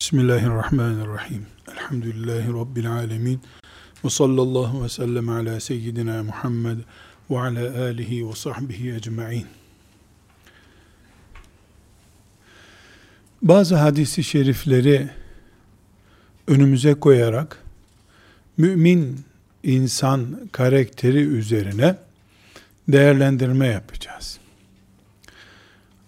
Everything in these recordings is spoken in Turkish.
Bismillahirrahmanirrahim. Elhamdülillahi Rabbil alemin. Ve sallallahu ve sellem ala seyyidina Muhammed ve ala alihi ve sahbihi ecma'in. Bazı hadisi şerifleri önümüze koyarak mümin insan karakteri üzerine değerlendirme yapacağız.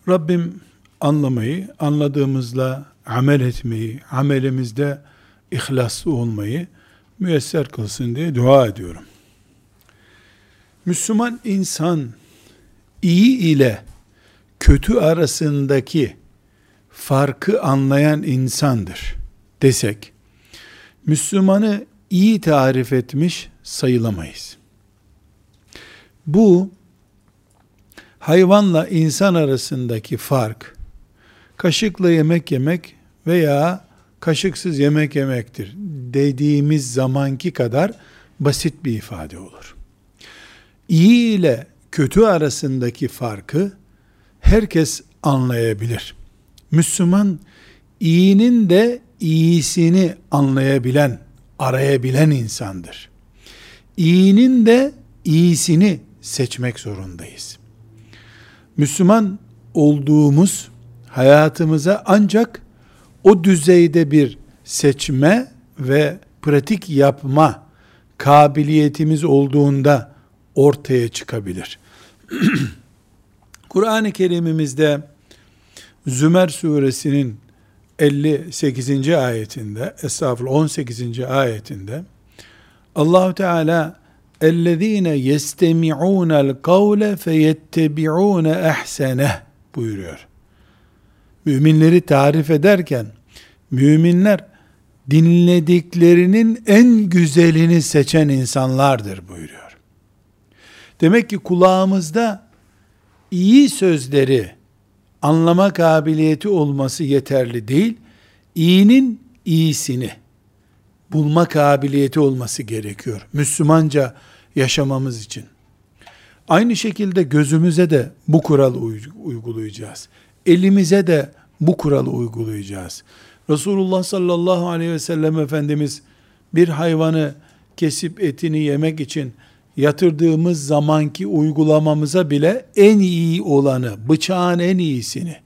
Rabbim anlamayı, anladığımızla amel etmeyi, amelimizde ihlaslı olmayı müyesser kılsın diye dua ediyorum. Müslüman insan iyi ile kötü arasındaki farkı anlayan insandır desek, Müslümanı iyi tarif etmiş sayılamayız. Bu hayvanla insan arasındaki fark kaşıkla yemek yemek veya kaşıksız yemek yemektir dediğimiz zamanki kadar basit bir ifade olur. İyi ile kötü arasındaki farkı herkes anlayabilir. Müslüman iyinin de iyisini anlayabilen, arayabilen insandır. İyinin de iyisini seçmek zorundayız. Müslüman olduğumuz hayatımıza ancak o düzeyde bir seçme ve pratik yapma kabiliyetimiz olduğunda ortaya çıkabilir. Kur'an-ı Kerim'imizde Zümer suresinin 58. ayetinde, estağfurullah 18. ayetinde Allahu Teala اَلَّذ۪ينَ يَسْتَمِعُونَ الْقَوْلَ فَيَتَّبِعُونَ اَحْسَنَهِ buyuruyor. Müminleri tarif ederken, müminler dinlediklerinin en güzelini seçen insanlardır buyuruyor. Demek ki kulağımızda iyi sözleri anlama kabiliyeti olması yeterli değil, iyinin iyisini bulma kabiliyeti olması gerekiyor. Müslümanca yaşamamız için. Aynı şekilde gözümüze de bu kuralı uygulayacağız. Elimize de bu kuralı uygulayacağız. Resulullah sallallahu aleyhi ve sellem Efendimiz bir hayvanı kesip etini yemek için yatırdığımız zamanki uygulamamıza bile en iyi olanı, bıçağın en iyisini,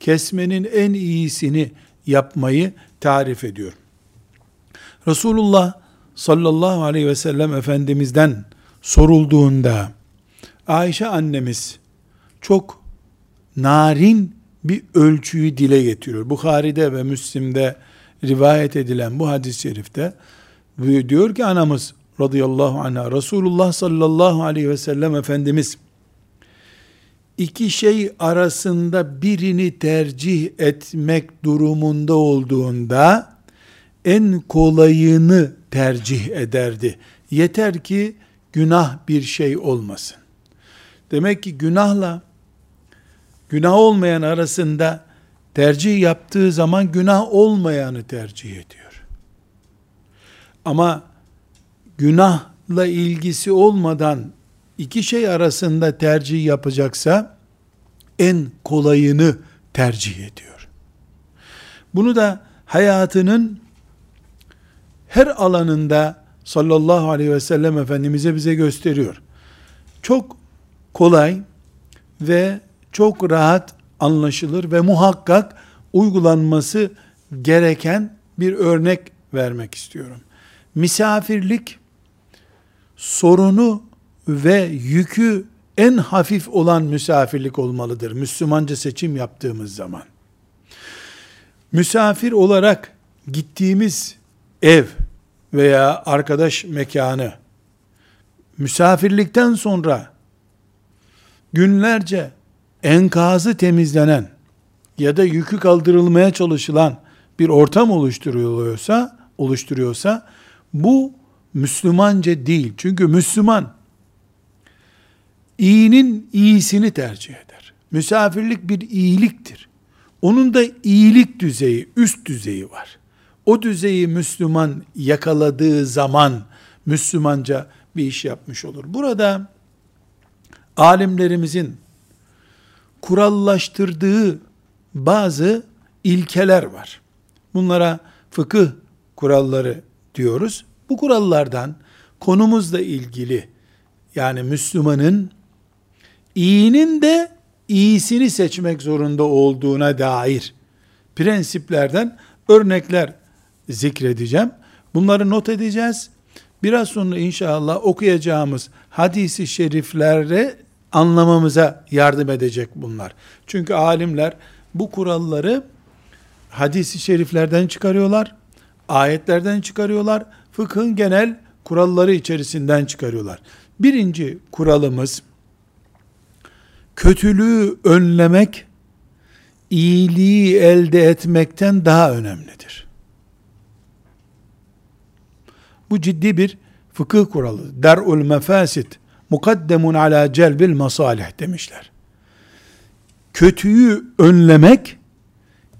kesmenin en iyisini yapmayı tarif ediyor. Resulullah sallallahu aleyhi ve sellem Efendimiz'den sorulduğunda Ayşe annemiz çok narin bir ölçüyü dile getiriyor. Bukhari'de ve Müslim'de rivayet edilen bu hadis-i şerifte diyor ki anamız radıyallahu anha Resulullah sallallahu aleyhi ve sellem Efendimiz iki şey arasında birini tercih etmek durumunda olduğunda en kolayını tercih ederdi. Yeter ki günah bir şey olmasın. Demek ki günahla günah olmayan arasında tercih yaptığı zaman günah olmayanı tercih ediyor. Ama günahla ilgisi olmadan iki şey arasında tercih yapacaksa en kolayını tercih ediyor. Bunu da hayatının her alanında sallallahu aleyhi ve sellem Efendimiz'e bize gösteriyor. Çok kolay ve çok rahat anlaşılır ve muhakkak uygulanması gereken bir örnek vermek istiyorum. Misafirlik sorunu ve yükü en hafif olan misafirlik olmalıdır. Müslümanca seçim yaptığımız zaman. Misafir olarak gittiğimiz ev veya arkadaş mekanı misafirlikten sonra günlerce enkazı temizlenen ya da yükü kaldırılmaya çalışılan bir ortam oluşturuyorsa, oluşturuyorsa bu Müslümanca değil. Çünkü Müslüman iyinin iyisini tercih eder. Misafirlik bir iyiliktir. Onun da iyilik düzeyi, üst düzeyi var. O düzeyi Müslüman yakaladığı zaman Müslümanca bir iş yapmış olur. Burada alimlerimizin kurallaştırdığı bazı ilkeler var. Bunlara fıkıh kuralları diyoruz. Bu kurallardan konumuzla ilgili yani Müslümanın iyinin de iyisini seçmek zorunda olduğuna dair prensiplerden örnekler zikredeceğim. Bunları not edeceğiz. Biraz sonra inşallah okuyacağımız hadisi şeriflere anlamamıza yardım edecek bunlar. Çünkü alimler bu kuralları hadisi şeriflerden çıkarıyorlar, ayetlerden çıkarıyorlar, fıkhın genel kuralları içerisinden çıkarıyorlar. Birinci kuralımız, kötülüğü önlemek, iyiliği elde etmekten daha önemlidir. Bu ciddi bir fıkıh kuralı. Der'ul mefasit mukaddemun ala celbil masalih demişler. Kötüyü önlemek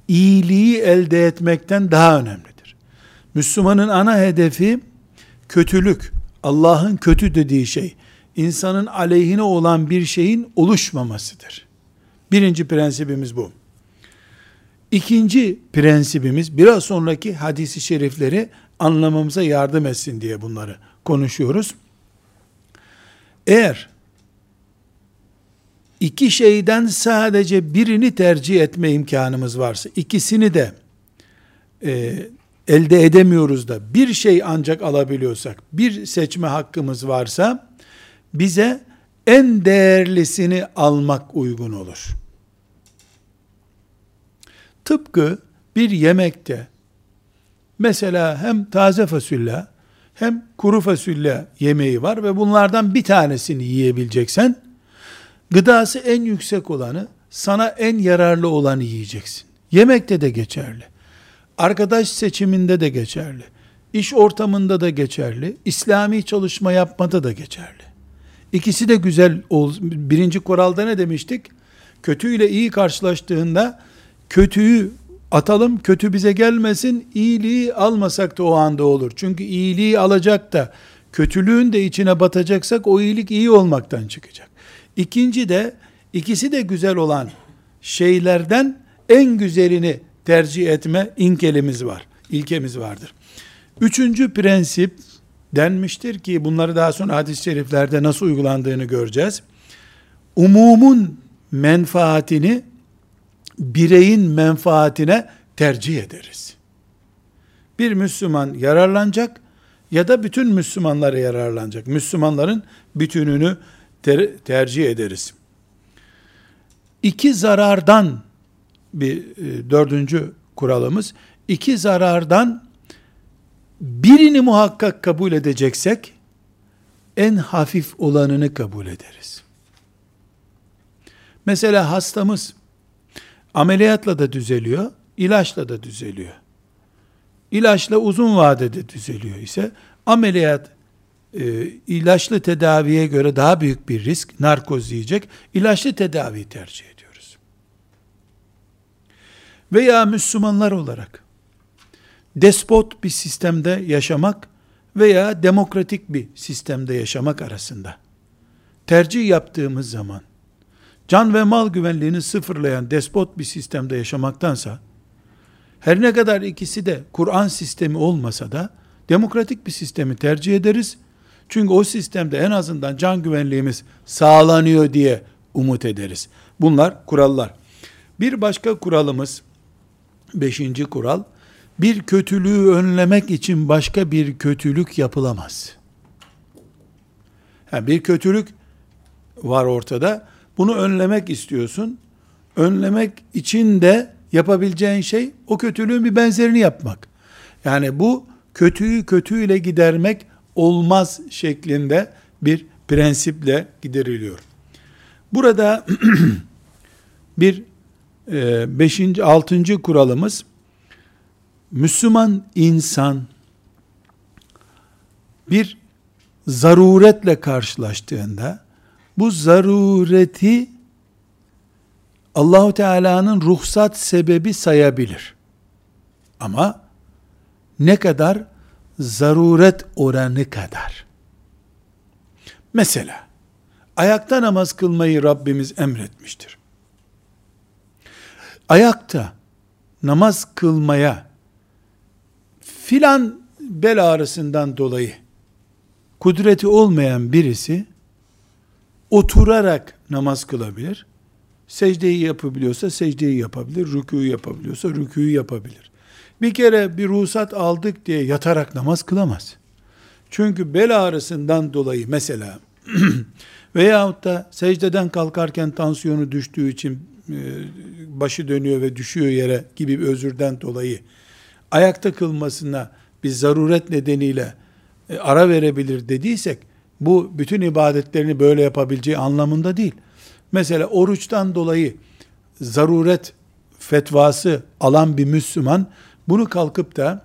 iyiliği elde etmekten daha önemlidir. Müslümanın ana hedefi kötülük, Allah'ın kötü dediği şey, insanın aleyhine olan bir şeyin oluşmamasıdır. Birinci prensibimiz bu. İkinci prensibimiz biraz sonraki hadisi şerifleri anlamamıza yardım etsin diye bunları konuşuyoruz. Eğer iki şeyden sadece birini tercih etme imkanımız varsa, ikisini de e, elde edemiyoruz da bir şey ancak alabiliyorsak, bir seçme hakkımız varsa, bize en değerlisini almak uygun olur. Tıpkı bir yemekte, mesela hem taze fasulye, hem kuru fasulye yemeği var ve bunlardan bir tanesini yiyebileceksen, gıdası en yüksek olanı, sana en yararlı olanı yiyeceksin. Yemekte de geçerli. Arkadaş seçiminde de geçerli. İş ortamında da geçerli. İslami çalışma yapmada da geçerli. İkisi de güzel. Birinci kuralda ne demiştik? Kötüyle iyi karşılaştığında kötüyü atalım, kötü bize gelmesin, iyiliği almasak da o anda olur. Çünkü iyiliği alacak da kötülüğün de içine batacaksak o iyilik iyi olmaktan çıkacak. İkinci de ikisi de güzel olan şeylerden en güzelini tercih etme inkelimiz var. İlkemiz vardır. Üçüncü prensip denmiştir ki bunları daha sonra hadis-i şeriflerde nasıl uygulandığını göreceğiz. Umumun menfaatini bireyin menfaatine tercih ederiz. Bir Müslüman yararlanacak ya da bütün Müslümanlara yararlanacak. Müslümanların bütününü ter- tercih ederiz. İki zarardan bir e, dördüncü kuralımız, iki zarardan birini muhakkak kabul edeceksek, en hafif olanını kabul ederiz. Mesela hastamız ameliyatla da düzeliyor, ilaçla da düzeliyor. İlaçla uzun vadede düzeliyor ise ameliyat e, ilaçlı tedaviye göre daha büyük bir risk, narkoz yiyecek, ilaçlı tedaviyi tercih ediyoruz. Veya Müslümanlar olarak despot bir sistemde yaşamak veya demokratik bir sistemde yaşamak arasında tercih yaptığımız zaman can ve mal güvenliğini sıfırlayan despot bir sistemde yaşamaktansa her ne kadar ikisi de Kur'an sistemi olmasa da demokratik bir sistemi tercih ederiz. Çünkü o sistemde en azından can güvenliğimiz sağlanıyor diye umut ederiz. Bunlar kurallar. Bir başka kuralımız, beşinci kural, bir kötülüğü önlemek için başka bir kötülük yapılamaz. Yani bir kötülük var ortada. Bunu önlemek istiyorsun. Önlemek için de yapabileceğin şey o kötülüğün bir benzerini yapmak. Yani bu kötüyü kötüyle gidermek olmaz şeklinde bir prensiple gideriliyor. Burada bir e, beşinci, altıncı kuralımız Müslüman insan bir zaruretle karşılaştığında bu zarureti Allahu Teala'nın ruhsat sebebi sayabilir. Ama ne kadar? Zaruret oranı kadar. Mesela ayakta namaz kılmayı Rabbimiz emretmiştir. Ayakta namaz kılmaya filan bel ağrısından dolayı kudreti olmayan birisi oturarak namaz kılabilir. Secdeyi yapabiliyorsa secdeyi yapabilir. Rükûyu yapabiliyorsa rükûyu yapabilir. Bir kere bir ruhsat aldık diye yatarak namaz kılamaz. Çünkü bel ağrısından dolayı mesela veyahut da secdeden kalkarken tansiyonu düştüğü için e, başı dönüyor ve düşüyor yere gibi bir özürden dolayı ayakta kılmasına bir zaruret nedeniyle e, ara verebilir dediysek bu bütün ibadetlerini böyle yapabileceği anlamında değil. Mesela oruçtan dolayı zaruret fetvası alan bir Müslüman bunu kalkıp da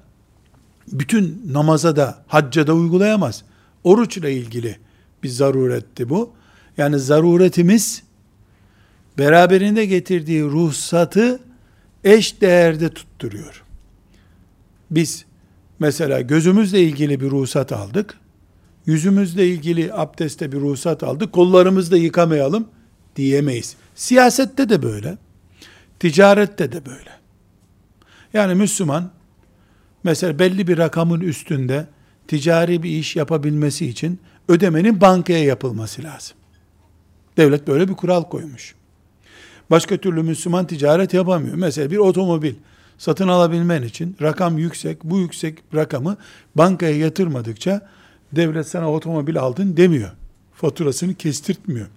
bütün namaza da hacca da uygulayamaz. Oruçla ilgili bir zaruretti bu. Yani zaruretimiz beraberinde getirdiği ruhsatı eş değerde tutturuyor. Biz mesela gözümüzle ilgili bir ruhsat aldık. Yüzümüzle ilgili abdeste bir ruhsat aldık. Kollarımızı da yıkamayalım diyemeyiz. Siyasette de böyle. Ticarette de böyle. Yani Müslüman mesela belli bir rakamın üstünde ticari bir iş yapabilmesi için ödemenin bankaya yapılması lazım. Devlet böyle bir kural koymuş. Başka türlü Müslüman ticaret yapamıyor. Mesela bir otomobil satın alabilmen için rakam yüksek, bu yüksek rakamı bankaya yatırmadıkça devlet sana otomobil aldın demiyor. Faturasını kestirtmiyor.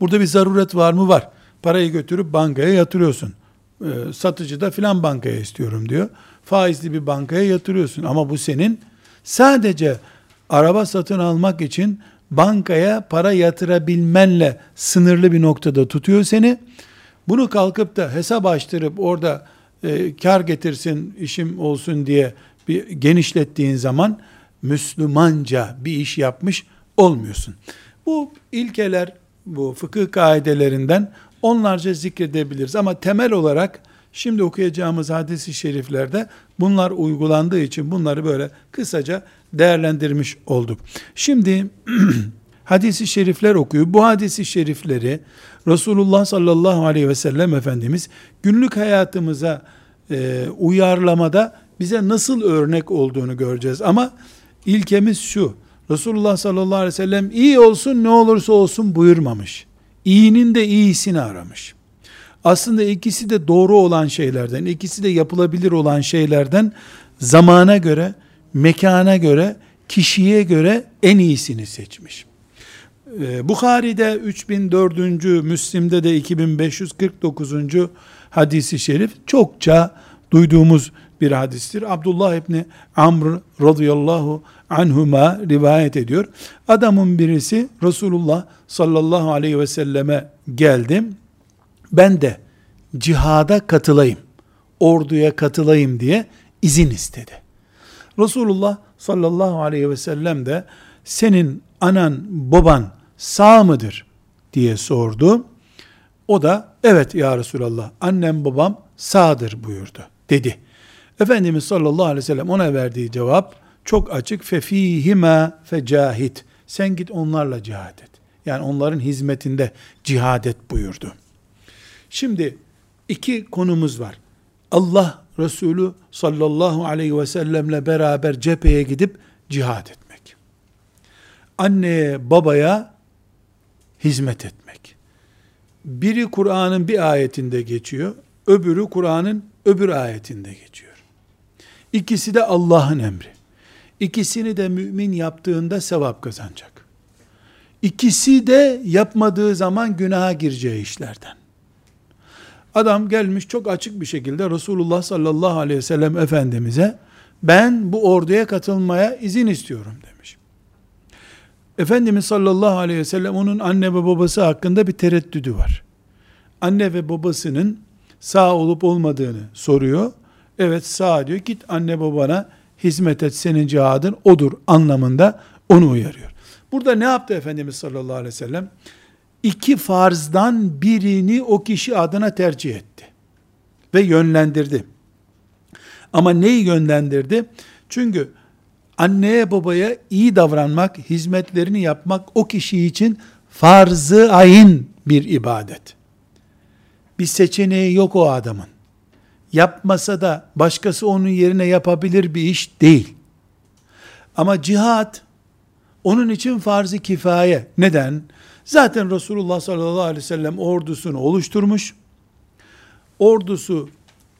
Burada bir zaruret var mı? Var. Parayı götürüp bankaya yatırıyorsun. Ee, satıcı da filan bankaya istiyorum diyor. Faizli bir bankaya yatırıyorsun. Ama bu senin sadece araba satın almak için bankaya para yatırabilmenle sınırlı bir noktada tutuyor seni. Bunu kalkıp da hesap açtırıp orada e, kar getirsin, işim olsun diye bir genişlettiğin zaman Müslümanca bir iş yapmış olmuyorsun. Bu ilkeler, bu fıkıh kaidelerinden onlarca zikredebiliriz. Ama temel olarak şimdi okuyacağımız hadisi şeriflerde bunlar uygulandığı için bunları böyle kısaca değerlendirmiş olduk. Şimdi hadisi şerifler okuyor. Bu hadisi şerifleri Resulullah sallallahu aleyhi ve sellem Efendimiz günlük hayatımıza e, uyarlamada bize nasıl örnek olduğunu göreceğiz. Ama ilkemiz şu, Resulullah sallallahu aleyhi ve sellem iyi olsun ne olursa olsun buyurmamış. İyinin de iyisini aramış. Aslında ikisi de doğru olan şeylerden, ikisi de yapılabilir olan şeylerden zamana göre, mekana göre, kişiye göre en iyisini seçmiş. Ee, Bukhari'de 3004. Müslim'de de 2549. hadisi şerif çokça duyduğumuz bir hadistir. Abdullah İbni Amr radıyallahu anhuma rivayet ediyor. Adamın birisi Resulullah sallallahu aleyhi ve selleme geldi. Ben de cihada katılayım, orduya katılayım diye izin istedi. Resulullah sallallahu aleyhi ve sellem de senin anan baban sağ mıdır diye sordu. O da evet ya Resulallah annem babam sağdır buyurdu dedi. Efendimiz sallallahu aleyhi ve sellem ona verdiği cevap çok açık. Fefihime fecahit. Sen git onlarla cihad et. Yani onların hizmetinde cihad et buyurdu. Şimdi iki konumuz var. Allah Resulü sallallahu aleyhi ve sellemle beraber cepheye gidip cihad etmek. Anneye, babaya hizmet etmek. Biri Kur'an'ın bir ayetinde geçiyor, öbürü Kur'an'ın öbür ayetinde geçiyor. İkisi de Allah'ın emri. İkisini de mümin yaptığında sevap kazanacak. İkisi de yapmadığı zaman günaha gireceği işlerden. Adam gelmiş çok açık bir şekilde Resulullah sallallahu aleyhi ve sellem Efendimiz'e ben bu orduya katılmaya izin istiyorum demiş. Efendimiz sallallahu aleyhi ve sellem onun anne ve babası hakkında bir tereddüdü var. Anne ve babasının sağ olup olmadığını soruyor. Evet sağ diyor. Git anne babana hizmet et senin cihadın odur anlamında onu uyarıyor. Burada ne yaptı Efendimiz sallallahu aleyhi ve sellem? İki farzdan birini o kişi adına tercih etti. Ve yönlendirdi. Ama neyi yönlendirdi? Çünkü anneye babaya iyi davranmak, hizmetlerini yapmak o kişi için farzı ayın bir ibadet. Bir seçeneği yok o adamın yapmasa da başkası onun yerine yapabilir bir iş değil. Ama cihat onun için farz-ı kifaye. Neden? Zaten Resulullah sallallahu aleyhi ve sellem ordusunu oluşturmuş. Ordusu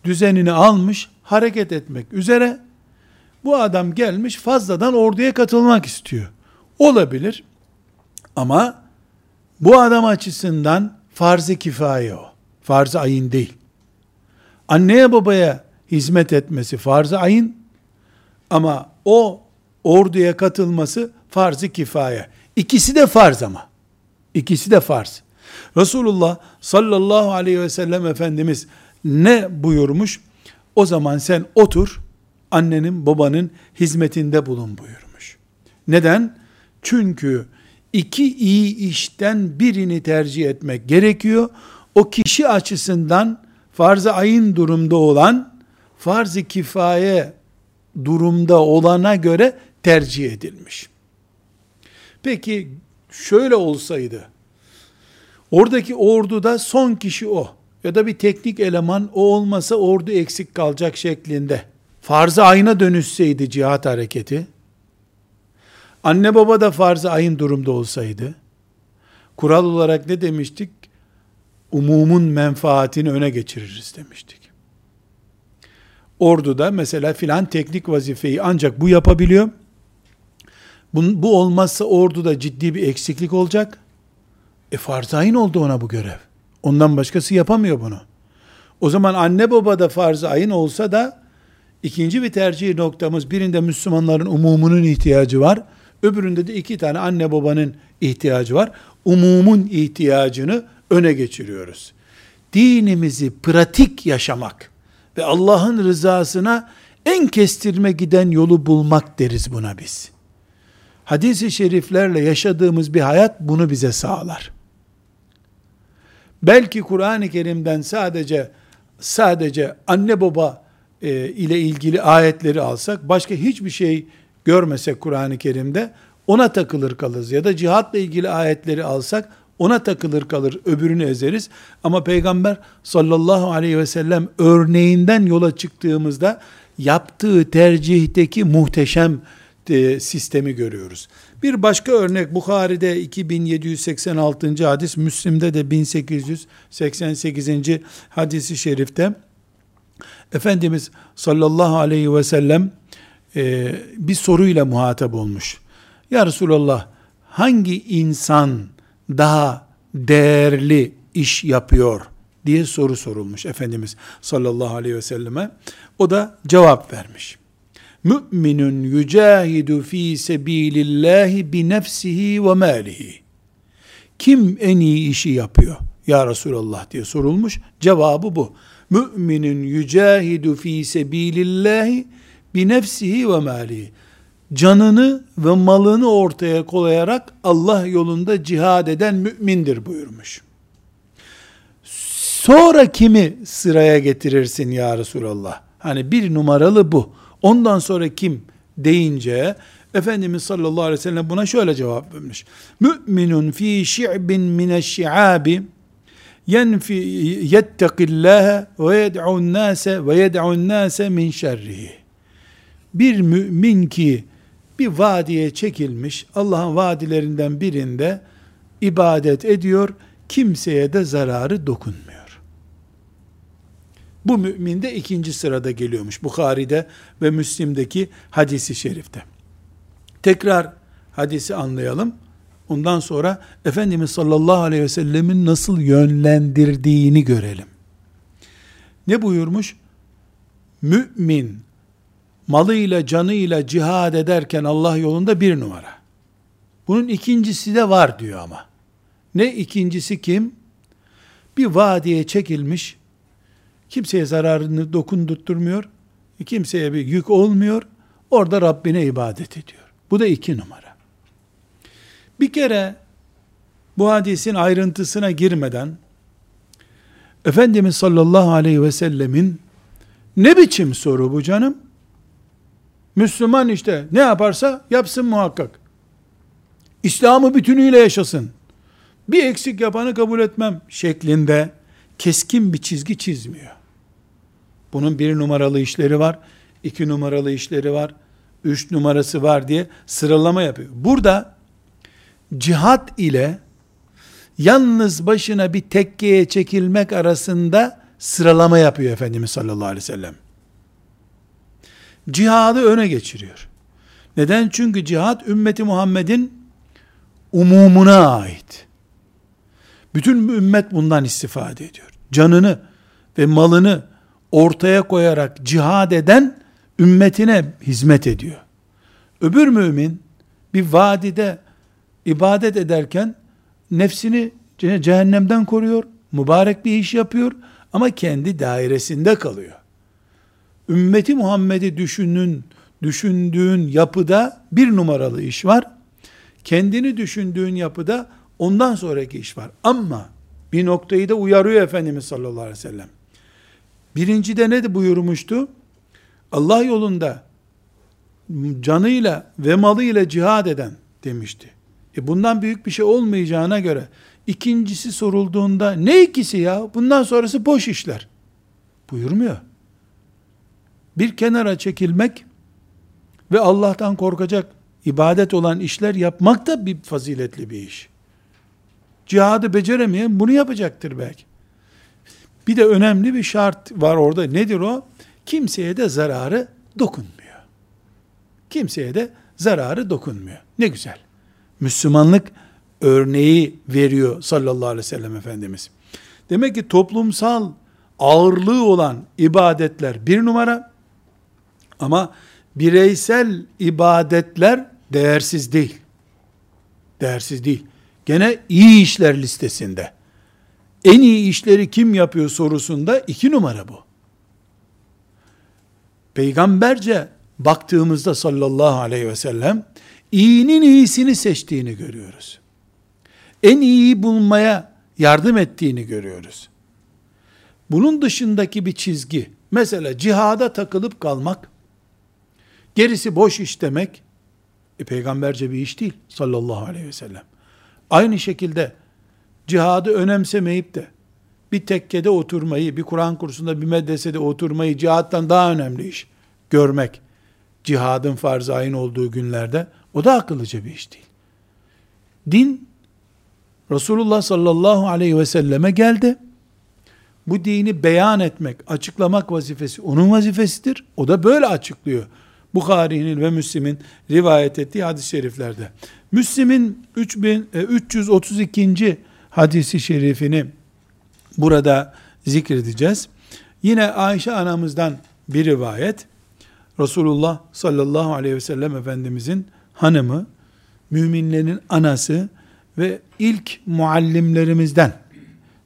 düzenini almış, hareket etmek üzere. Bu adam gelmiş fazladan orduya katılmak istiyor. Olabilir. Ama bu adam açısından farz-ı kifaye o. Farz-ı ayın değil. Anneye babaya hizmet etmesi farz-ı ayın ama o orduya katılması farz-ı kifaye. İkisi de farz ama. İkisi de farz. Resulullah sallallahu aleyhi ve sellem Efendimiz ne buyurmuş? O zaman sen otur, annenin babanın hizmetinde bulun buyurmuş. Neden? Çünkü iki iyi işten birini tercih etmek gerekiyor. O kişi açısından farz-ı ayın durumda olan, farz-ı kifaye durumda olana göre tercih edilmiş. Peki şöyle olsaydı, oradaki orduda son kişi o ya da bir teknik eleman o olmasa ordu eksik kalacak şeklinde farz-ı ayına dönüşseydi cihat hareketi, anne baba da farz-ı ayın durumda olsaydı, kural olarak ne demiştik? Umumun menfaatini öne geçiririz demiştik. Orduda mesela filan teknik vazifeyi ancak bu yapabiliyor. Bu, bu olmazsa orduda ciddi bir eksiklik olacak. E farz ayın oldu ona bu görev. Ondan başkası yapamıyor bunu. O zaman anne baba da farz ayın olsa da ikinci bir tercih noktamız birinde Müslümanların umumunun ihtiyacı var. Öbüründe de iki tane anne babanın ihtiyacı var. Umumun ihtiyacını öne geçiriyoruz. Dinimizi pratik yaşamak ve Allah'ın rızasına en kestirme giden yolu bulmak deriz buna biz. Hadis-i şeriflerle yaşadığımız bir hayat bunu bize sağlar. Belki Kur'an-ı Kerim'den sadece sadece anne baba e, ile ilgili ayetleri alsak, başka hiçbir şey görmesek Kur'an-ı Kerim'de ona takılır kalırız. Ya da cihatla ilgili ayetleri alsak ona takılır kalır, öbürünü ezeriz. Ama Peygamber sallallahu aleyhi ve sellem örneğinden yola çıktığımızda yaptığı tercihteki muhteşem e, sistemi görüyoruz. Bir başka örnek Bukhari'de 2786. hadis, Müslim'de de 1888. hadisi şerifte Efendimiz sallallahu aleyhi ve sellem e, bir soruyla muhatap olmuş. Ya Resulallah hangi insan daha değerli iş yapıyor diye soru sorulmuş Efendimiz sallallahu aleyhi ve selleme. O da cevap vermiş. Müminun yücahidu fi sebilillahi bi nefsihi ve malihi. Kim en iyi işi yapıyor? Ya Resulallah diye sorulmuş. Cevabı bu. Müminun yücahidu fi sebilillahi bi nefsihi ve malihi canını ve malını ortaya koyarak Allah yolunda cihad eden mümindir buyurmuş. Sonra kimi sıraya getirirsin ya Resulallah? Hani bir numaralı bu. Ondan sonra kim deyince Efendimiz sallallahu aleyhi ve sellem buna şöyle cevap vermiş. Müminun fi şi'bin mineşşi'abi yenfi yettekillâhe ve yed'un nâse ve yed'un nâse min şerrihi. Bir mümin ki bir vadiye çekilmiş, Allah'ın vadilerinden birinde ibadet ediyor, kimseye de zararı dokunmuyor. Bu mümin de ikinci sırada geliyormuş. Bukhari'de ve Müslim'deki hadisi şerifte. Tekrar hadisi anlayalım. Ondan sonra Efendimiz sallallahu aleyhi ve sellemin nasıl yönlendirdiğini görelim. Ne buyurmuş? Mümin malıyla canıyla cihad ederken Allah yolunda bir numara. Bunun ikincisi de var diyor ama. Ne ikincisi kim? Bir vadiye çekilmiş, kimseye zararını dokundurtmuyor, kimseye bir yük olmuyor, orada Rabbine ibadet ediyor. Bu da iki numara. Bir kere bu hadisin ayrıntısına girmeden, Efendimiz sallallahu aleyhi ve sellemin ne biçim soru bu canım? Müslüman işte ne yaparsa yapsın muhakkak. İslam'ı bütünüyle yaşasın. Bir eksik yapanı kabul etmem şeklinde keskin bir çizgi çizmiyor. Bunun bir numaralı işleri var, iki numaralı işleri var, üç numarası var diye sıralama yapıyor. Burada cihat ile yalnız başına bir tekkeye çekilmek arasında sıralama yapıyor Efendimiz sallallahu aleyhi ve sellem. Cihadı öne geçiriyor. Neden? Çünkü cihat ümmeti Muhammed'in umumuna ait. Bütün ümmet bundan istifade ediyor. Canını ve malını ortaya koyarak cihad eden ümmetine hizmet ediyor. Öbür mümin bir vadide ibadet ederken nefsini cehennemden koruyor, mübarek bir iş yapıyor ama kendi dairesinde kalıyor. Ümmeti Muhammed'i düşünün, düşündüğün yapıda bir numaralı iş var. Kendini düşündüğün yapıda ondan sonraki iş var. Ama bir noktayı da uyarıyor Efendimiz sallallahu aleyhi ve sellem. Birincide ne buyurmuştu? Allah yolunda canıyla ve malıyla cihad eden demişti. E bundan büyük bir şey olmayacağına göre ikincisi sorulduğunda ne ikisi ya? Bundan sonrası boş işler. Buyurmuyor. Bir kenara çekilmek ve Allah'tan korkacak ibadet olan işler yapmak da bir faziletli bir iş. Cihadı beceremeyen bunu yapacaktır belki. Bir de önemli bir şart var orada. Nedir o? Kimseye de zararı dokunmuyor. Kimseye de zararı dokunmuyor. Ne güzel. Müslümanlık örneği veriyor sallallahu aleyhi ve sellem Efendimiz. Demek ki toplumsal ağırlığı olan ibadetler bir numara ama bireysel ibadetler değersiz değil. Değersiz değil. Gene iyi işler listesinde. En iyi işleri kim yapıyor sorusunda iki numara bu. Peygamberce baktığımızda sallallahu aleyhi ve sellem iyinin iyisini seçtiğini görüyoruz. En iyiyi bulmaya yardım ettiğini görüyoruz. Bunun dışındaki bir çizgi, mesela cihada takılıp kalmak, gerisi boş iş demek, e, peygamberce bir iş değil sallallahu aleyhi ve sellem. Aynı şekilde cihadı önemsemeyip de bir tekkede oturmayı, bir Kur'an kursunda, bir medresede oturmayı cihattan daha önemli iş görmek, cihadın farz ayın olduğu günlerde, o da akıllıca bir iş değil. Din, Resulullah sallallahu aleyhi ve selleme geldi. Bu dini beyan etmek, açıklamak vazifesi onun vazifesidir. O da böyle açıklıyor. Bukhari'nin ve Müslim'in rivayet ettiği hadis-i şeriflerde. Müslim'in 332. E, hadisi şerifini burada zikredeceğiz. Yine Ayşe anamızdan bir rivayet. Resulullah sallallahu aleyhi ve sellem Efendimizin hanımı, müminlerin anası ve ilk muallimlerimizden.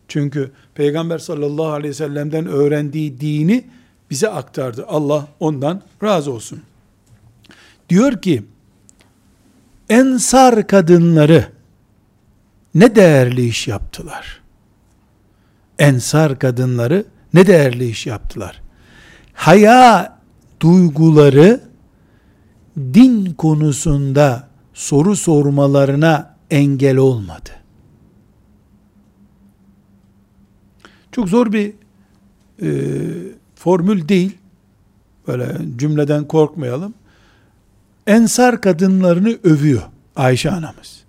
Çünkü Peygamber sallallahu aleyhi ve sellem'den öğrendiği dini bize aktardı. Allah ondan razı olsun. Diyor ki, Ensar kadınları ne değerli iş yaptılar. Ensar kadınları ne değerli iş yaptılar. Haya duyguları din konusunda soru sormalarına engel olmadı. Çok zor bir e, formül değil. Böyle cümleden korkmayalım. Ensar kadınlarını övüyor Ayşe anamız.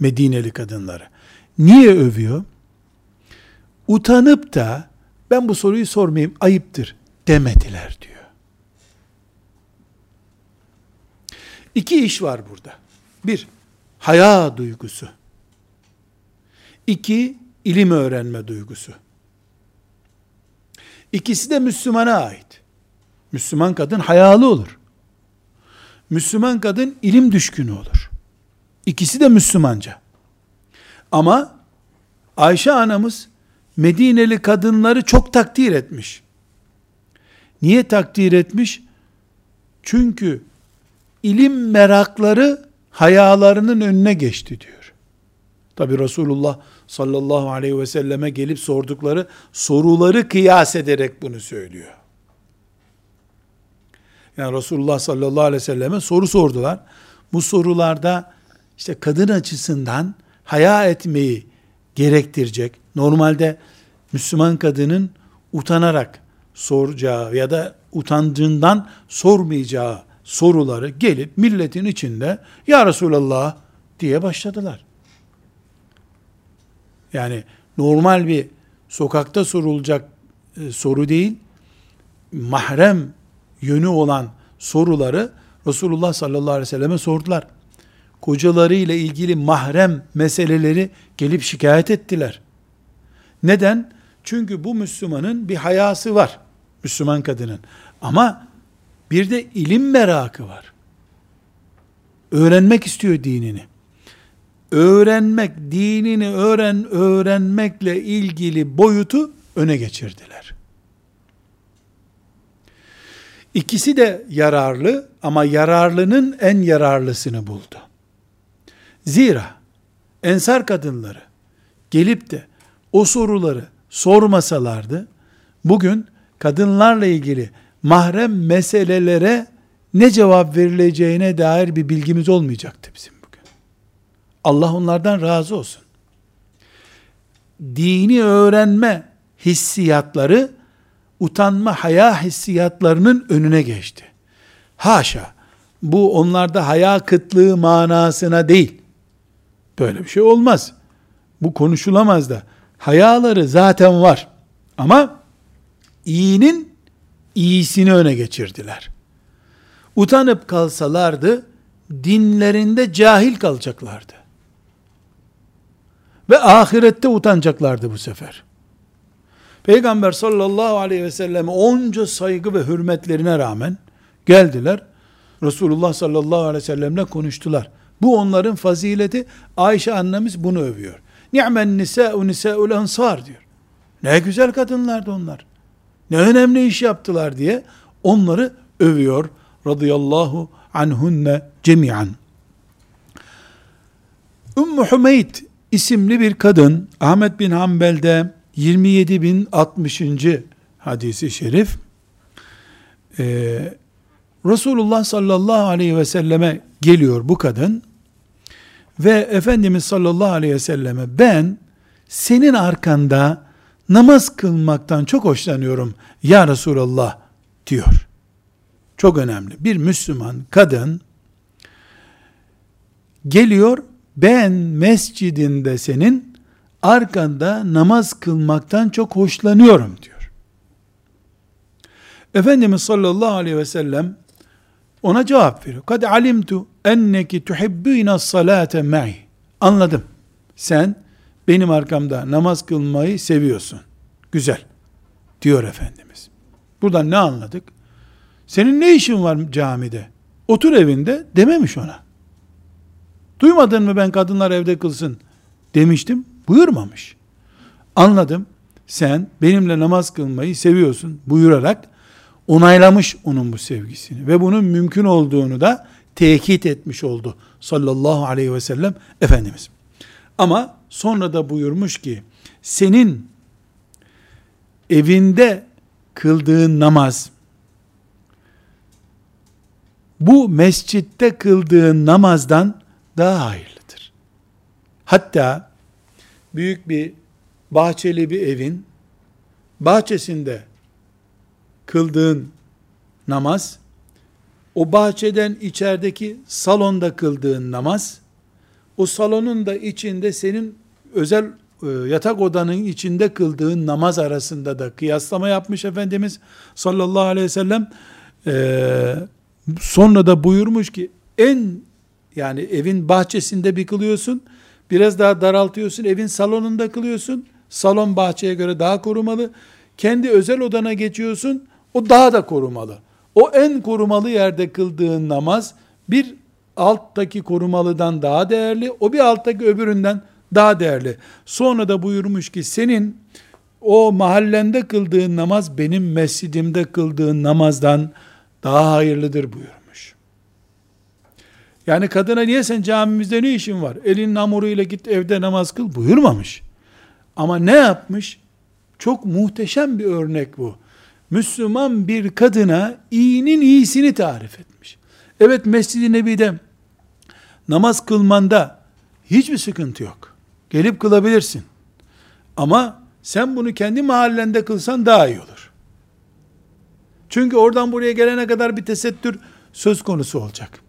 Medineli kadınları. Niye övüyor? Utanıp da ben bu soruyu sormayayım ayıptır demediler diyor. İki iş var burada. Bir, haya duygusu. İki, ilim öğrenme duygusu. İkisi de Müslümana ait. Müslüman kadın hayalı olur. Müslüman kadın ilim düşkünü olur. İkisi de Müslümanca. Ama Ayşe anamız Medineli kadınları çok takdir etmiş. Niye takdir etmiş? Çünkü ilim merakları hayalarının önüne geçti diyor. Tabi Resulullah sallallahu aleyhi ve selleme gelip sordukları soruları kıyas ederek bunu söylüyor. Yani Resulullah sallallahu aleyhi ve selleme soru sordular. Bu sorularda işte kadın açısından haya etmeyi gerektirecek. Normalde Müslüman kadının utanarak soracağı ya da utancından sormayacağı soruları gelip milletin içinde Ya Resulallah diye başladılar. Yani normal bir sokakta sorulacak e, soru değil, mahrem yönü olan soruları Resulullah sallallahu aleyhi ve selleme sordular. Kocaları ile ilgili mahrem meseleleri gelip şikayet ettiler. Neden? Çünkü bu Müslümanın bir hayası var. Müslüman kadının. Ama bir de ilim merakı var. Öğrenmek istiyor dinini. Öğrenmek, dinini öğren öğrenmekle ilgili boyutu öne geçirdiler. İkisi de yararlı ama yararlının en yararlısını buldu. Zira ensar kadınları gelip de o soruları sormasalardı bugün kadınlarla ilgili mahrem meselelere ne cevap verileceğine dair bir bilgimiz olmayacaktı bizim bugün. Allah onlardan razı olsun. Dini öğrenme hissiyatları utanma, haya hissiyatlarının önüne geçti. Haşa, bu onlarda haya kıtlığı manasına değil. Böyle bir şey olmaz. Bu konuşulamaz da. Hayaları zaten var. Ama iyinin iyisini öne geçirdiler. Utanıp kalsalardı, dinlerinde cahil kalacaklardı. Ve ahirette utanacaklardı bu sefer. Peygamber sallallahu aleyhi ve sellem onca saygı ve hürmetlerine rağmen geldiler. Resulullah sallallahu aleyhi ve sellemle konuştular. Bu onların fazileti. Ayşe annemiz bunu övüyor. Ni'men nisa'u nisa'ul ensar diyor. Ne güzel kadınlardı onlar. Ne önemli iş yaptılar diye onları övüyor. Radıyallahu anhunne cemiyan. Ümmü Hümeyd isimli bir kadın Ahmet bin Hanbel'de 27.060. hadisi şerif ee, Resulullah sallallahu aleyhi ve selleme geliyor bu kadın ve Efendimiz sallallahu aleyhi ve selleme ben senin arkanda namaz kılmaktan çok hoşlanıyorum ya Resulallah diyor. Çok önemli. Bir Müslüman kadın geliyor ben mescidinde senin arkanda namaz kılmaktan çok hoşlanıyorum diyor. Efendimiz sallallahu aleyhi ve sellem ona cevap veriyor. Kad alimtu enneki tuhibbina salate ma'i. Anladım. Sen benim arkamda namaz kılmayı seviyorsun. Güzel. Diyor Efendimiz. Buradan ne anladık? Senin ne işin var camide? Otur evinde dememiş ona. Duymadın mı ben kadınlar evde kılsın demiştim. Buyurmamış. Anladım. Sen benimle namaz kılmayı seviyorsun buyurarak onaylamış onun bu sevgisini ve bunun mümkün olduğunu da tekit etmiş oldu sallallahu aleyhi ve sellem Efendimiz. Ama sonra da buyurmuş ki senin evinde kıldığın namaz bu mescitte kıldığın namazdan daha hayırlıdır. Hatta büyük bir bahçeli bir evin bahçesinde kıldığın namaz, o bahçeden içerideki salonda kıldığın namaz, o salonun da içinde senin özel e, yatak odanın içinde kıldığın namaz arasında da kıyaslama yapmış Efendimiz sallallahu aleyhi ve sellem. Ee, sonra da buyurmuş ki en yani evin bahçesinde bir kılıyorsun, biraz daha daraltıyorsun, evin salonunda kılıyorsun, salon bahçeye göre daha korumalı, kendi özel odana geçiyorsun, o daha da korumalı. O en korumalı yerde kıldığın namaz bir alttaki korumalıdan daha değerli, o bir alttaki öbüründen daha değerli. Sonra da buyurmuş ki senin o mahallende kıldığın namaz benim mescidimde kıldığın namazdan daha hayırlıdır buyurmuş. Yani kadına niye sen camimizde ne işin var? Elin namuruyla git evde namaz kıl buyurmamış. Ama ne yapmış? Çok muhteşem bir örnek bu. Müslüman bir kadına iyinin iyisini tarif etmiş. Evet Mescid-i Nebi'de namaz kılmanda hiçbir sıkıntı yok. Gelip kılabilirsin. Ama sen bunu kendi mahallende kılsan daha iyi olur. Çünkü oradan buraya gelene kadar bir tesettür söz konusu olacak.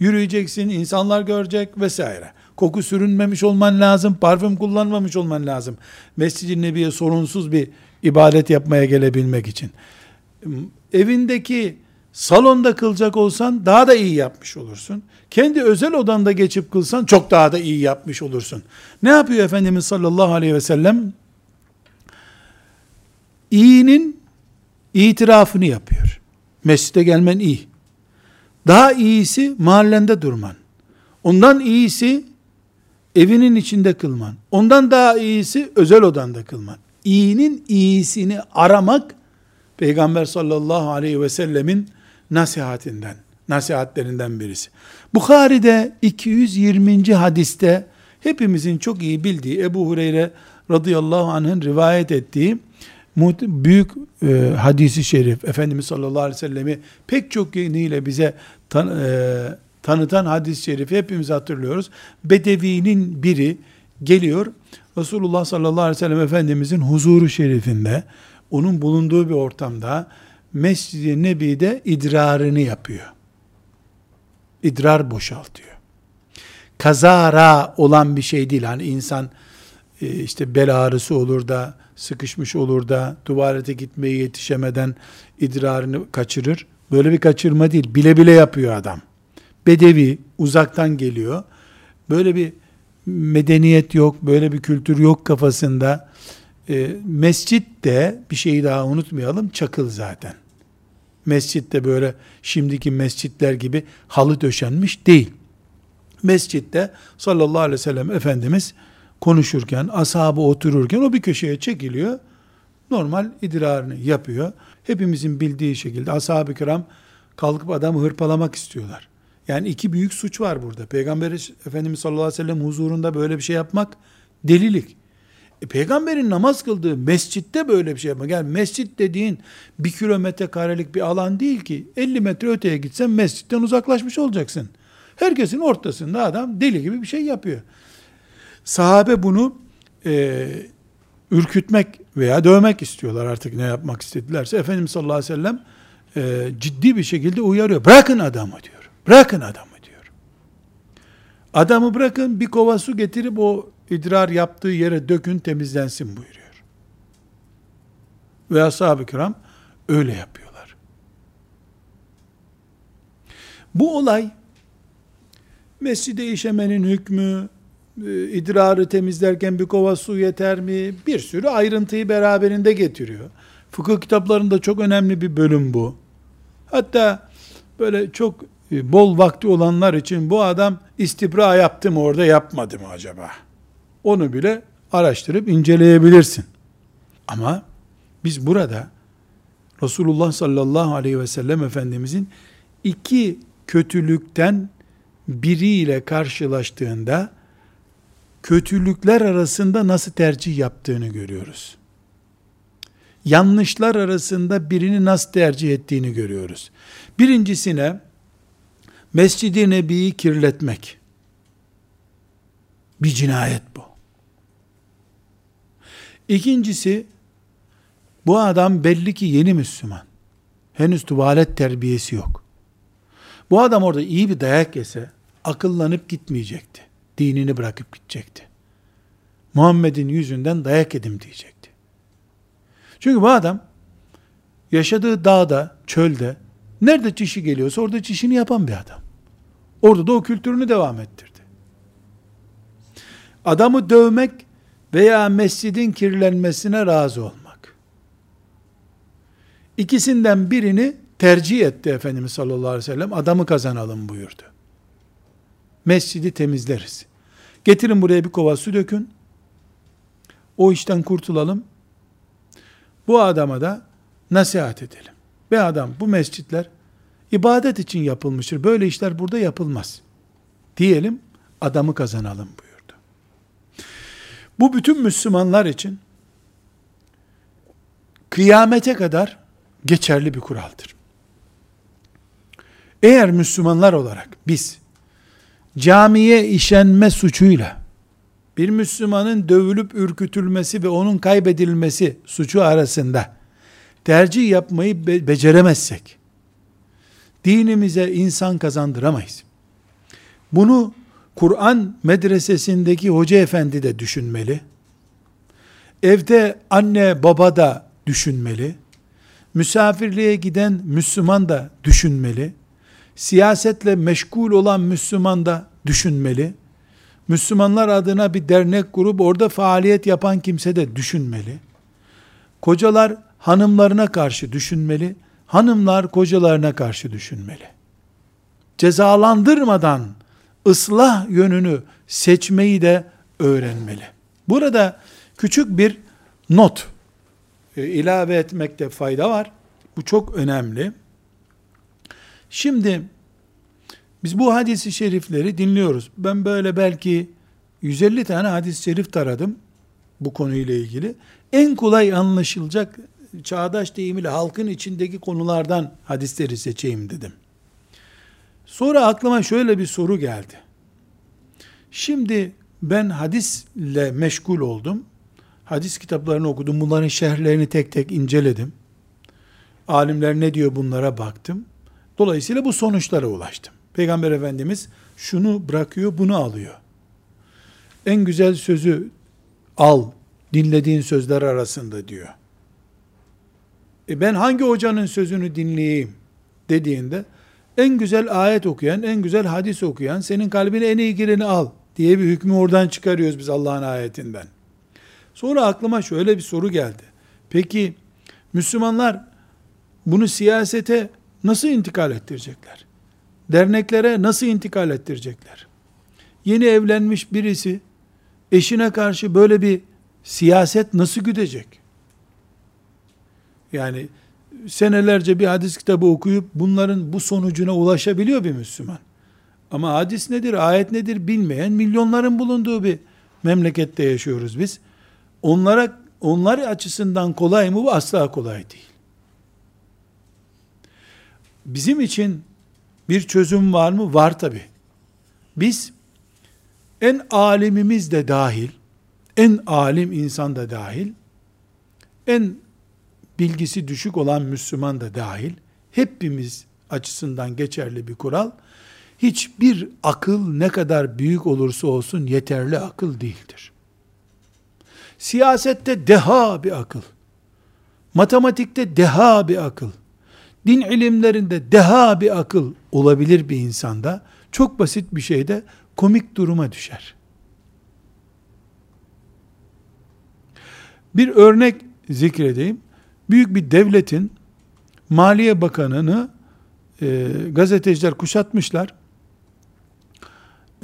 Yürüyeceksin, insanlar görecek vesaire. Koku sürünmemiş olman lazım, parfüm kullanmamış olman lazım. Mescid-i Nebi'ye sorunsuz bir ibadet yapmaya gelebilmek için. Evindeki salonda kılacak olsan daha da iyi yapmış olursun. Kendi özel odanda geçip kılsan çok daha da iyi yapmış olursun. Ne yapıyor Efendimiz sallallahu aleyhi ve sellem? İyinin itirafını yapıyor. Mescide gelmen iyi. Daha iyisi mahallende durman. Ondan iyisi evinin içinde kılman. Ondan daha iyisi özel odanda kılman. İyinin iyisini aramak Peygamber sallallahu aleyhi ve sellemin nasihatinden, nasihatlerinden birisi. Bukhari'de 220. hadiste hepimizin çok iyi bildiği Ebu Hureyre radıyallahu anh'ın rivayet ettiği büyük e, hadisi şerif Efendimiz sallallahu aleyhi ve sellemi pek çok yönüyle bize tan, e, tanıtan hadis-i şerifi hepimiz hatırlıyoruz. Bedevinin biri geliyor Resulullah sallallahu aleyhi ve sellem Efendimizin huzuru şerifinde onun bulunduğu bir ortamda Mescid-i Nebi'de idrarını yapıyor. İdrar boşaltıyor. Kazara olan bir şey değil. Hani insan e, işte bel ağrısı olur da sıkışmış olur da tuvalete gitmeye yetişemeden idrarını kaçırır. Böyle bir kaçırma değil. Bile bile yapıyor adam. Bedevi, uzaktan geliyor. Böyle bir medeniyet yok, böyle bir kültür yok kafasında. E, mescit de bir şeyi daha unutmayalım, çakıl zaten. Mescitte böyle şimdiki mescitler gibi halı döşenmiş değil. Mescitte sallallahu aleyhi ve sellem Efendimiz konuşurken, ashabı otururken o bir köşeye çekiliyor. Normal idrarını yapıyor. Hepimizin bildiği şekilde ashab-ı kiram kalkıp adamı hırpalamak istiyorlar. Yani iki büyük suç var burada. Peygamber Efendimiz sallallahu aleyhi ve sellem huzurunda böyle bir şey yapmak delilik. E, peygamberin namaz kıldığı mescitte böyle bir şey yapmak. Yani mescit dediğin bir kilometre karelik bir alan değil ki. 50 metre öteye gitsen mescitten uzaklaşmış olacaksın. Herkesin ortasında adam deli gibi bir şey yapıyor. Sahabe bunu e, ürkütmek veya dövmek istiyorlar artık ne yapmak istedilerse. Efendimiz sallallahu aleyhi ve sellem e, ciddi bir şekilde uyarıyor. Bırakın adamı diyor. Bırakın adamı diyor. Adamı bırakın bir kova su getirip o idrar yaptığı yere dökün temizlensin buyuruyor. Ve ashab-ı kiram öyle yapıyorlar. Bu olay mescide işemenin hükmü, idrarı temizlerken bir kova su yeter mi? Bir sürü ayrıntıyı beraberinde getiriyor. Fıkıh kitaplarında çok önemli bir bölüm bu. Hatta böyle çok e, bol vakti olanlar için bu adam istibra yaptı mı orada yapmadı mı acaba? Onu bile araştırıp inceleyebilirsin. Ama biz burada Resulullah sallallahu aleyhi ve sellem Efendimizin iki kötülükten biriyle karşılaştığında kötülükler arasında nasıl tercih yaptığını görüyoruz. Yanlışlar arasında birini nasıl tercih ettiğini görüyoruz. Birincisine Mescid-i Nebi'yi kirletmek. Bir cinayet bu. İkincisi, bu adam belli ki yeni Müslüman. Henüz tuvalet terbiyesi yok. Bu adam orada iyi bir dayak yese, akıllanıp gitmeyecekti. Dinini bırakıp gidecekti. Muhammed'in yüzünden dayak edim diyecekti. Çünkü bu adam, yaşadığı dağda, çölde, nerede çişi geliyorsa orada çişini yapan bir adam. Orada da o kültürünü devam ettirdi. Adamı dövmek, veya mescidin kirlenmesine razı olmak. İkisinden birini tercih etti Efendimiz sallallahu aleyhi ve sellem. Adamı kazanalım buyurdu. Mescidi temizleriz. Getirin buraya bir kova su dökün. O işten kurtulalım. Bu adama da nasihat edelim. Be adam bu mescitler ibadet için yapılmıştır. Böyle işler burada yapılmaz. Diyelim adamı kazanalım buyur. Bu bütün Müslümanlar için kıyamete kadar geçerli bir kuraldır. Eğer Müslümanlar olarak biz camiye işenme suçuyla bir Müslümanın dövülüp ürkütülmesi ve onun kaybedilmesi suçu arasında tercih yapmayı be- beceremezsek, dinimize insan kazandıramayız. Bunu Kur'an medresesindeki hoca efendi de düşünmeli. Evde anne baba da düşünmeli. Misafirliğe giden Müslüman da düşünmeli. Siyasetle meşgul olan Müslüman da düşünmeli. Müslümanlar adına bir dernek kurup orada faaliyet yapan kimse de düşünmeli. Kocalar hanımlarına karşı düşünmeli. Hanımlar kocalarına karşı düşünmeli. Cezalandırmadan ıslah yönünü seçmeyi de öğrenmeli. Burada küçük bir not e, ilave etmekte fayda var. Bu çok önemli. Şimdi biz bu hadisi şerifleri dinliyoruz. Ben böyle belki 150 tane hadis-i şerif taradım bu konuyla ilgili. En kolay anlaşılacak çağdaş deyimiyle halkın içindeki konulardan hadisleri seçeyim dedim. Sonra aklıma şöyle bir soru geldi. Şimdi ben hadisle meşgul oldum. Hadis kitaplarını okudum. Bunların şerhlerini tek tek inceledim. Alimler ne diyor bunlara baktım. Dolayısıyla bu sonuçlara ulaştım. Peygamber Efendimiz şunu bırakıyor, bunu alıyor. En güzel sözü al, dinlediğin sözler arasında diyor. E ben hangi hocanın sözünü dinleyeyim dediğinde en güzel ayet okuyan, en güzel hadis okuyan, senin kalbine en iyi gireni al diye bir hükmü oradan çıkarıyoruz biz Allah'ın ayetinden. Sonra aklıma şöyle bir soru geldi. Peki Müslümanlar bunu siyasete nasıl intikal ettirecekler? Derneklere nasıl intikal ettirecekler? Yeni evlenmiş birisi eşine karşı böyle bir siyaset nasıl güdecek? Yani senelerce bir hadis kitabı okuyup bunların bu sonucuna ulaşabiliyor bir Müslüman. Ama hadis nedir, ayet nedir bilmeyen milyonların bulunduğu bir memlekette yaşıyoruz biz. Onlara onlar açısından kolay mı? Bu asla kolay değil. Bizim için bir çözüm var mı? Var tabi. Biz en alimimiz de dahil, en alim insan da dahil, en bilgisi düşük olan Müslüman da dahil, hepimiz açısından geçerli bir kural, hiçbir akıl ne kadar büyük olursa olsun yeterli akıl değildir. Siyasette deha bir akıl, matematikte deha bir akıl, din ilimlerinde deha bir akıl olabilir bir insanda, çok basit bir şeyde komik duruma düşer. Bir örnek zikredeyim. Büyük bir devletin Maliye Bakanı'nı e, gazeteciler kuşatmışlar.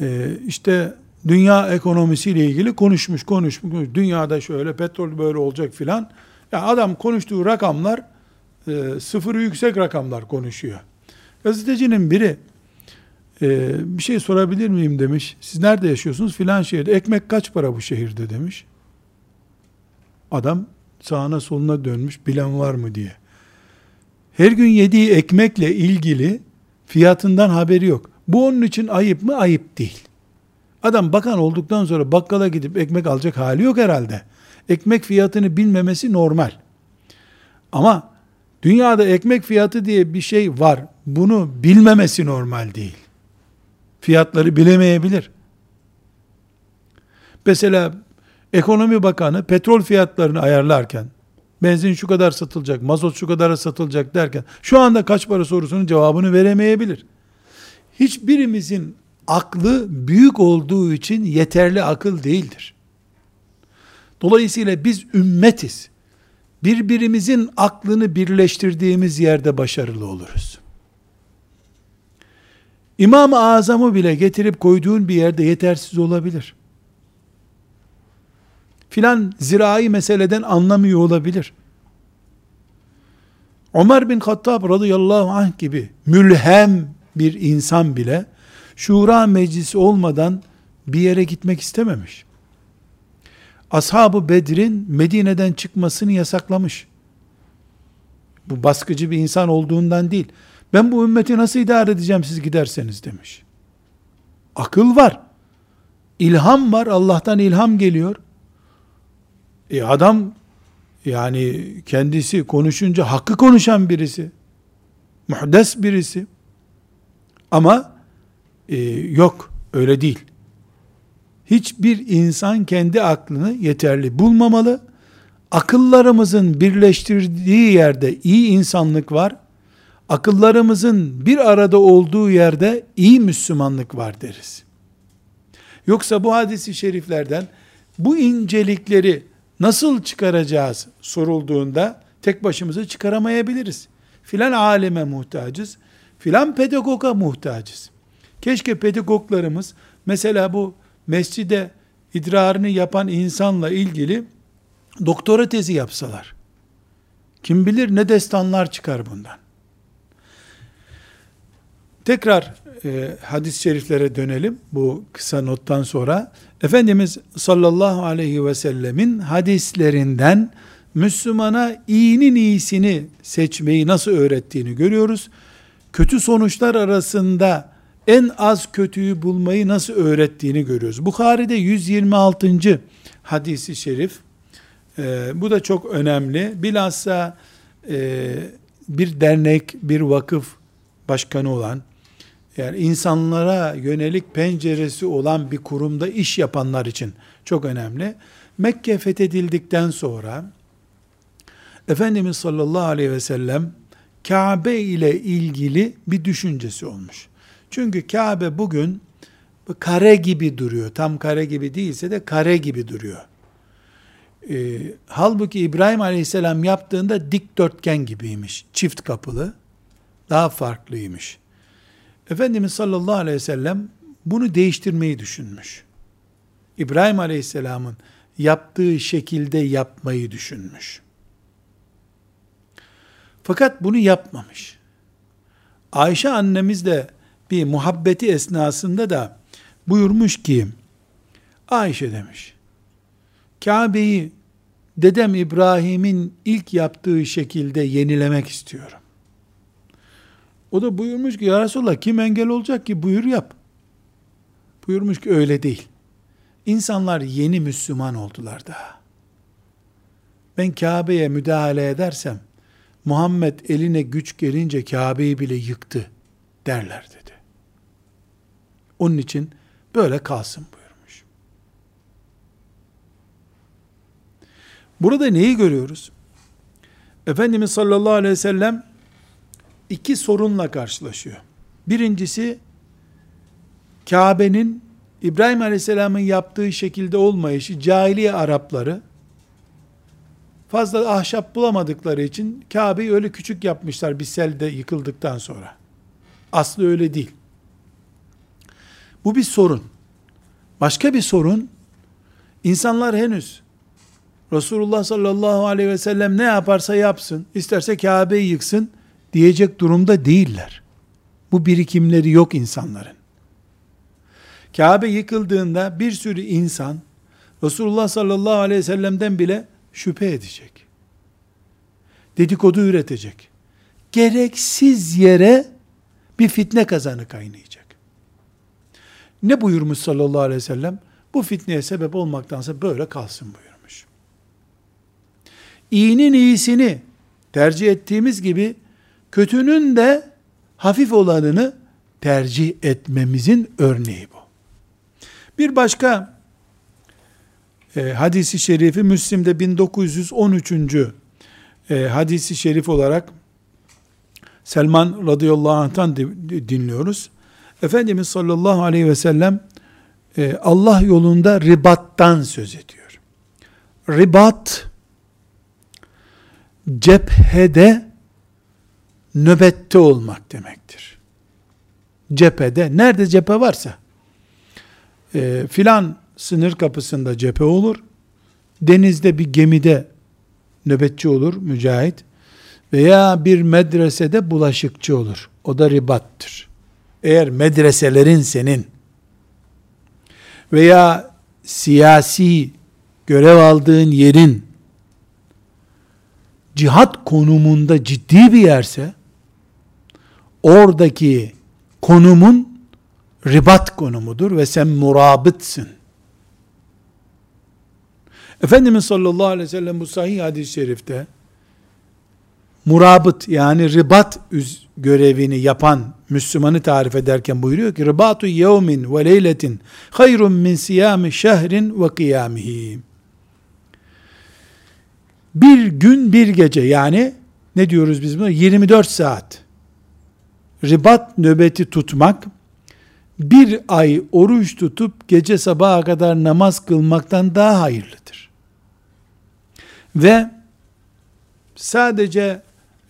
E, işte dünya ekonomisiyle ilgili konuşmuş, konuşmuş. Dünyada şöyle, petrol böyle olacak filan. Ya adam konuştuğu rakamlar e, sıfırı yüksek rakamlar konuşuyor. Gazetecinin biri e, bir şey sorabilir miyim demiş. Siz nerede yaşıyorsunuz? Filan şehirde. Ekmek kaç para bu şehirde demiş. Adam sağına soluna dönmüş bilen var mı diye. Her gün yediği ekmekle ilgili fiyatından haberi yok. Bu onun için ayıp mı? Ayıp değil. Adam bakan olduktan sonra bakkala gidip ekmek alacak hali yok herhalde. Ekmek fiyatını bilmemesi normal. Ama dünyada ekmek fiyatı diye bir şey var. Bunu bilmemesi normal değil. Fiyatları bilemeyebilir. Mesela Ekonomi Bakanı petrol fiyatlarını ayarlarken benzin şu kadar satılacak, mazot şu kadar satılacak derken şu anda kaç para sorusunun cevabını veremeyebilir. Hiçbirimizin aklı büyük olduğu için yeterli akıl değildir. Dolayısıyla biz ümmetiz. Birbirimizin aklını birleştirdiğimiz yerde başarılı oluruz. İmam-ı Azam'ı bile getirip koyduğun bir yerde yetersiz olabilir. Filan zirai meseleden anlamıyor olabilir. Ömer bin Hattab radıyallahu anh gibi mülhem bir insan bile şura meclisi olmadan bir yere gitmek istememiş. Ashab-ı Bedir'in Medine'den çıkmasını yasaklamış. Bu baskıcı bir insan olduğundan değil. Ben bu ümmeti nasıl idare edeceğim siz giderseniz demiş. Akıl var. İlham var. Allah'tan ilham geliyor. E adam Yani kendisi konuşunca hakkı konuşan birisi. Muhdes birisi. Ama e, yok öyle değil. Hiçbir insan kendi aklını yeterli bulmamalı. Akıllarımızın birleştirdiği yerde iyi insanlık var. Akıllarımızın bir arada olduğu yerde iyi Müslümanlık var deriz. Yoksa bu hadisi şeriflerden bu incelikleri nasıl çıkaracağız sorulduğunda tek başımıza çıkaramayabiliriz. Filan aleme muhtacız, filan pedagoga muhtacız. Keşke pedagoglarımız mesela bu mescide idrarını yapan insanla ilgili doktora tezi yapsalar. Kim bilir ne destanlar çıkar bundan. Tekrar e, hadis-i şeriflere dönelim bu kısa nottan sonra. Efendimiz sallallahu aleyhi ve sellemin hadislerinden Müslümana iyinin iyisini seçmeyi nasıl öğrettiğini görüyoruz. Kötü sonuçlar arasında en az kötüyü bulmayı nasıl öğrettiğini görüyoruz. Bukhari'de 126. hadisi şerif. E, bu da çok önemli. Bilhassa e, bir dernek, bir vakıf başkanı olan, yani insanlara yönelik penceresi olan bir kurumda iş yapanlar için çok önemli. Mekke fethedildikten sonra Efendimiz sallallahu aleyhi ve sellem Kabe ile ilgili bir düşüncesi olmuş. Çünkü Kabe bugün kare gibi duruyor. Tam kare gibi değilse de kare gibi duruyor. E, halbuki İbrahim Aleyhisselam yaptığında dikdörtgen gibiymiş. Çift kapılı. Daha farklıymış. Efendimiz sallallahu aleyhi ve sellem bunu değiştirmeyi düşünmüş. İbrahim Aleyhisselam'ın yaptığı şekilde yapmayı düşünmüş. Fakat bunu yapmamış. Ayşe annemiz de bir muhabbeti esnasında da buyurmuş ki, Ayşe demiş, Kabe'yi dedem İbrahim'in ilk yaptığı şekilde yenilemek istiyorum. O da buyurmuş ki ya Resulallah kim engel olacak ki buyur yap. Buyurmuş ki öyle değil. İnsanlar yeni Müslüman oldular daha. Ben Kabe'ye müdahale edersem Muhammed eline güç gelince Kabe'yi bile yıktı derler dedi. Onun için böyle kalsın buyurmuş. Burada neyi görüyoruz? Efendimiz sallallahu aleyhi ve sellem iki sorunla karşılaşıyor. Birincisi Kabe'nin İbrahim Aleyhisselam'ın yaptığı şekilde olmayışı cahiliye Arapları fazla ahşap bulamadıkları için Kabe'yi öyle küçük yapmışlar bir selde yıkıldıktan sonra. Aslı öyle değil. Bu bir sorun. Başka bir sorun, insanlar henüz Resulullah sallallahu aleyhi ve sellem ne yaparsa yapsın, isterse Kabe'yi yıksın, diyecek durumda değiller. Bu birikimleri yok insanların. Kabe yıkıldığında bir sürü insan Resulullah sallallahu aleyhi ve sellem'den bile şüphe edecek. Dedikodu üretecek. Gereksiz yere bir fitne kazanı kaynayacak. Ne buyurmuş sallallahu aleyhi ve sellem? Bu fitneye sebep olmaktansa böyle kalsın buyurmuş. İyinin iyisini tercih ettiğimiz gibi kötünün de hafif olanını tercih etmemizin örneği bu. Bir başka e, hadisi şerifi Müslim'de 1913. E, hadisi şerif olarak Selman radıyallahu anh'tan dinliyoruz. Efendimiz sallallahu aleyhi ve sellem e, Allah yolunda ribattan söz ediyor. Ribat cephede nöbette olmak demektir. Cephede, nerede cephe varsa, e, filan sınır kapısında cephe olur, denizde bir gemide nöbetçi olur, mücahit, veya bir medresede bulaşıkçı olur. O da ribattır. Eğer medreselerin senin veya siyasi görev aldığın yerin cihat konumunda ciddi bir yerse oradaki konumun ribat konumudur ve sen murabıtsın. Efendimiz sallallahu aleyhi ve sellem bu sahih hadis-i şerifte murabıt yani ribat görevini yapan Müslümanı tarif ederken buyuruyor ki ribatu yevmin ve leyletin hayrun min siyami şehrin ve kıyamihi. Bir gün bir gece yani ne diyoruz biz buna? 24 saat ribat nöbeti tutmak bir ay oruç tutup gece sabaha kadar namaz kılmaktan daha hayırlıdır. Ve sadece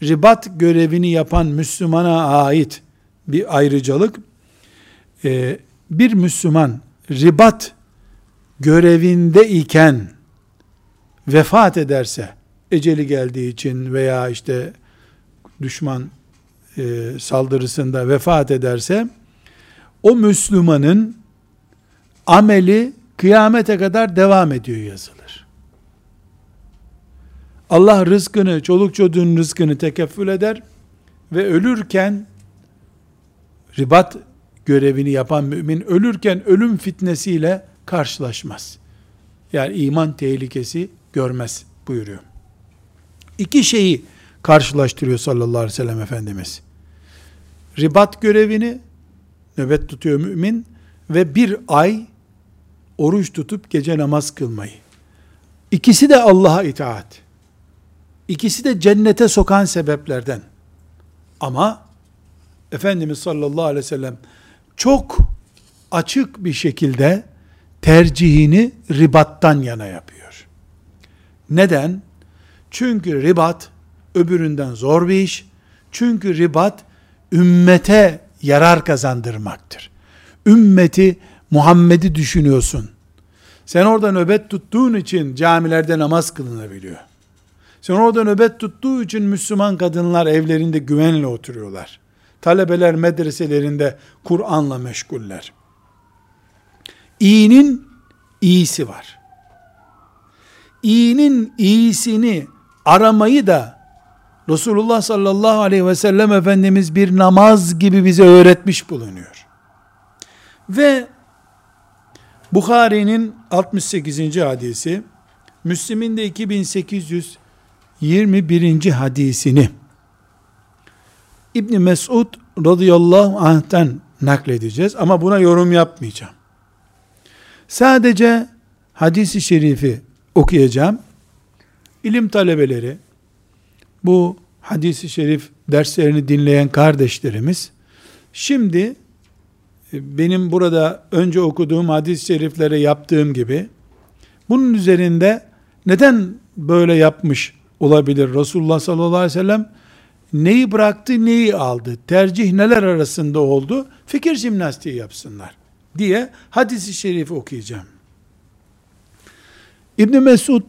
ribat görevini yapan Müslümana ait bir ayrıcalık, e, bir Müslüman ribat görevinde iken vefat ederse, eceli geldiği için veya işte düşman e, saldırısında vefat ederse, o Müslümanın ameli kıyamete kadar devam ediyor yazılır. Allah rızkını, çoluk çocuğun rızkını tekeffül eder ve ölürken ribat görevini yapan mümin ölürken ölüm fitnesiyle karşılaşmaz. Yani iman tehlikesi görmez buyuruyor. İki şeyi karşılaştırıyor sallallahu aleyhi ve sellem Efendimiz. Ribat görevini nöbet tutuyor mümin ve bir ay oruç tutup gece namaz kılmayı. İkisi de Allah'a itaat. İkisi de cennete sokan sebeplerden. Ama Efendimiz sallallahu aleyhi ve sellem çok açık bir şekilde tercihini ribattan yana yapıyor. Neden? Çünkü ribat öbüründen zor bir iş. Çünkü ribat ümmete yarar kazandırmaktır. Ümmeti Muhammed'i düşünüyorsun. Sen orada nöbet tuttuğun için camilerde namaz kılınabiliyor. Sen orada nöbet tuttuğu için Müslüman kadınlar evlerinde güvenle oturuyorlar. Talebeler medreselerinde Kur'an'la meşguller. İyinin iyisi var. İyinin iyisini aramayı da Resulullah sallallahu aleyhi ve sellem Efendimiz bir namaz gibi bize öğretmiş bulunuyor. Ve Bukhari'nin 68. hadisi, Müslim'in de 2821. hadisini İbni Mesud radıyallahu anh'ten nakledeceğiz ama buna yorum yapmayacağım. Sadece hadisi şerifi okuyacağım. İlim talebeleri, bu hadisi şerif derslerini dinleyen kardeşlerimiz, şimdi e, benim burada önce okuduğum hadis-i şeriflere yaptığım gibi, bunun üzerinde neden böyle yapmış olabilir Resulullah sallallahu aleyhi ve sellem, neyi bıraktı, neyi aldı, tercih neler arasında oldu, fikir jimnastiği yapsınlar diye hadisi şerifi okuyacağım. İbn Mesud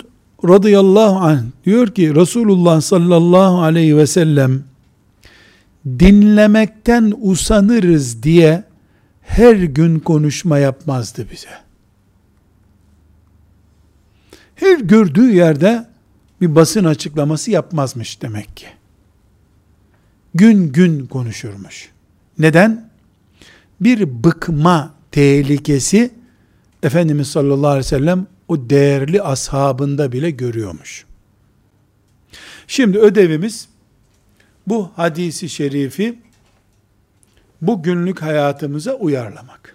radıyallahu anh diyor ki Resulullah sallallahu aleyhi ve sellem dinlemekten usanırız diye her gün konuşma yapmazdı bize. Her gördüğü yerde bir basın açıklaması yapmazmış demek ki. Gün gün konuşurmuş. Neden? Bir bıkma tehlikesi Efendimiz sallallahu aleyhi ve sellem o değerli ashabında bile görüyormuş. Şimdi ödevimiz bu hadisi şerifi bu günlük hayatımıza uyarlamak.